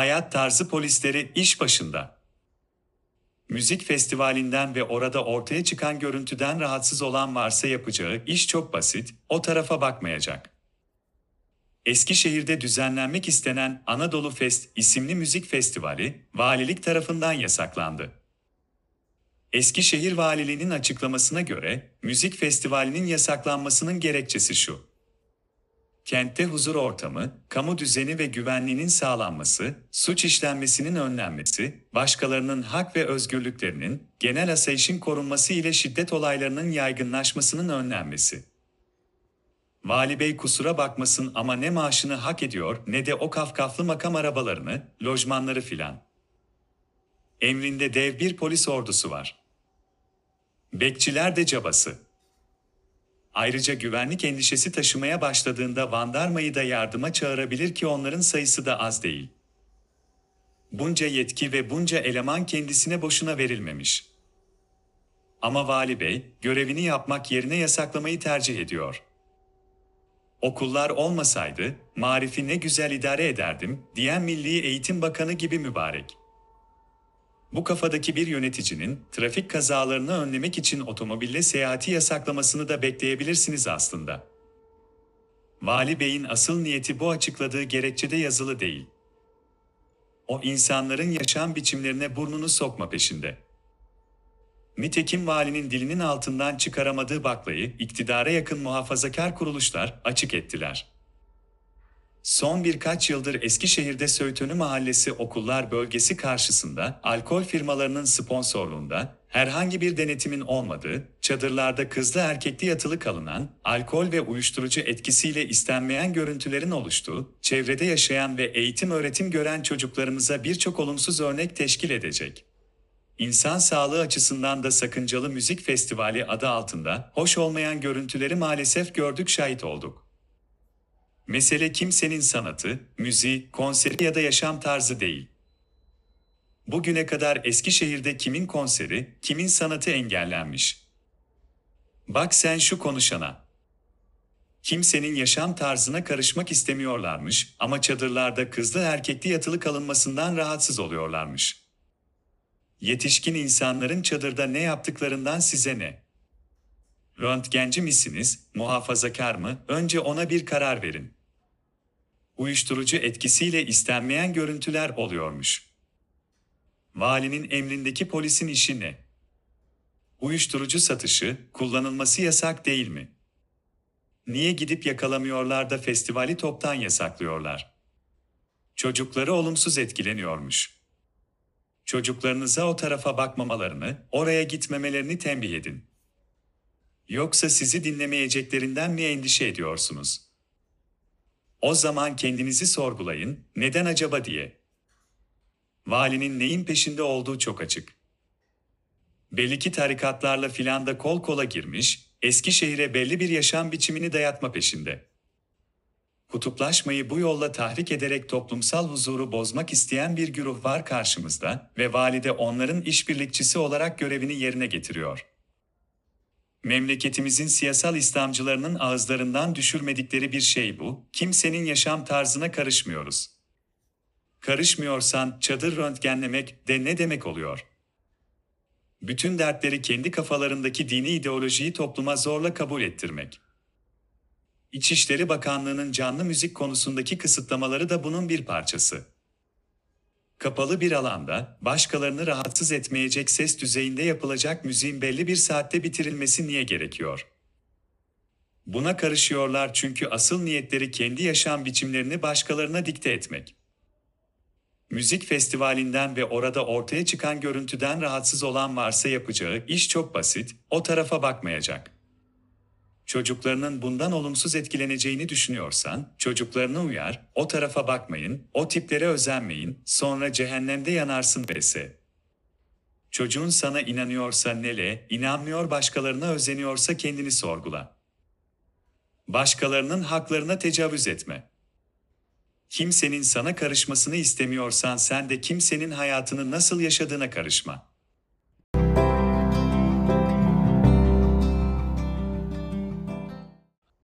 Hayat tarzı polisleri iş başında. Müzik festivalinden ve orada ortaya çıkan görüntüden rahatsız olan varsa yapacağı iş çok basit, o tarafa bakmayacak. Eskişehir'de düzenlenmek istenen Anadolu Fest isimli müzik festivali valilik tarafından yasaklandı. Eskişehir Valiliğinin açıklamasına göre müzik festivalinin yasaklanmasının gerekçesi şu. Kentte huzur ortamı, kamu düzeni ve güvenliğinin sağlanması, suç işlenmesinin önlenmesi, başkalarının hak ve özgürlüklerinin, genel asayişin korunması ile şiddet olaylarının yaygınlaşmasının önlenmesi. Vali Bey kusura bakmasın ama ne maaşını hak ediyor ne de o kafkaflı makam arabalarını, lojmanları filan. Emrinde dev bir polis ordusu var. Bekçiler de cabası. Ayrıca güvenlik endişesi taşımaya başladığında Vandarma'yı da yardıma çağırabilir ki onların sayısı da az değil. Bunca yetki ve bunca eleman kendisine boşuna verilmemiş. Ama Vali Bey, görevini yapmak yerine yasaklamayı tercih ediyor. Okullar olmasaydı, marifi ne güzel idare ederdim, diyen Milli Eğitim Bakanı gibi mübarek. Bu kafadaki bir yöneticinin trafik kazalarını önlemek için otomobille seyahati yasaklamasını da bekleyebilirsiniz aslında. Vali Bey'in asıl niyeti bu açıkladığı gerekçede yazılı değil. O insanların yaşam biçimlerine burnunu sokma peşinde. Nitekim valinin dilinin altından çıkaramadığı baklayı iktidara yakın muhafazakar kuruluşlar açık ettiler. Son birkaç yıldır Eskişehir'de Söğütönü Mahallesi okullar bölgesi karşısında alkol firmalarının sponsorluğunda herhangi bir denetimin olmadığı, çadırlarda kızlı erkekli yatılı kalınan, alkol ve uyuşturucu etkisiyle istenmeyen görüntülerin oluştuğu, çevrede yaşayan ve eğitim öğretim gören çocuklarımıza birçok olumsuz örnek teşkil edecek. İnsan sağlığı açısından da sakıncalı müzik festivali adı altında hoş olmayan görüntüleri maalesef gördük şahit olduk. Mesele kimsenin sanatı, müziği, konseri ya da yaşam tarzı değil. Bugüne kadar Eskişehir'de kimin konseri, kimin sanatı engellenmiş? Bak sen şu konuşana. Kimsenin yaşam tarzına karışmak istemiyorlarmış ama çadırlarda kızlı erkekli yatılı kalınmasından rahatsız oluyorlarmış. Yetişkin insanların çadırda ne yaptıklarından size ne? Röntgenci misiniz, muhafazakar mı? Önce ona bir karar verin. Uyuşturucu etkisiyle istenmeyen görüntüler oluyormuş. Valinin emrindeki polisin işi ne? Uyuşturucu satışı, kullanılması yasak değil mi? Niye gidip yakalamıyorlar da festivali toptan yasaklıyorlar? Çocukları olumsuz etkileniyormuş. Çocuklarınıza o tarafa bakmamalarını, oraya gitmemelerini tembih edin. Yoksa sizi dinlemeyeceklerinden mi endişe ediyorsunuz? O zaman kendinizi sorgulayın, neden acaba diye. Valinin neyin peşinde olduğu çok açık. Belli ki tarikatlarla filan da kol kola girmiş, Eskişehir'e belli bir yaşam biçimini dayatma peşinde. Kutuplaşmayı bu yolla tahrik ederek toplumsal huzuru bozmak isteyen bir güruh var karşımızda ve valide onların işbirlikçisi olarak görevini yerine getiriyor. Memleketimizin siyasal İslamcılarının ağızlarından düşürmedikleri bir şey bu, kimsenin yaşam tarzına karışmıyoruz. Karışmıyorsan çadır röntgenlemek de ne demek oluyor? Bütün dertleri kendi kafalarındaki dini ideolojiyi topluma zorla kabul ettirmek. İçişleri Bakanlığı'nın canlı müzik konusundaki kısıtlamaları da bunun bir parçası. Kapalı bir alanda, başkalarını rahatsız etmeyecek ses düzeyinde yapılacak müziğin belli bir saatte bitirilmesi niye gerekiyor? Buna karışıyorlar çünkü asıl niyetleri kendi yaşam biçimlerini başkalarına dikte etmek. Müzik festivalinden ve orada ortaya çıkan görüntüden rahatsız olan varsa yapacağı iş çok basit, o tarafa bakmayacak.'' Çocuklarının bundan olumsuz etkileneceğini düşünüyorsan, çocuklarına uyar, o tarafa bakmayın, o tiplere özenmeyin, sonra cehennemde yanarsın vs. Çocuğun sana inanıyorsa nele, inanmıyor başkalarına özeniyorsa kendini sorgula. Başkalarının haklarına tecavüz etme. Kimsenin sana karışmasını istemiyorsan sen de kimsenin hayatını nasıl yaşadığına karışma.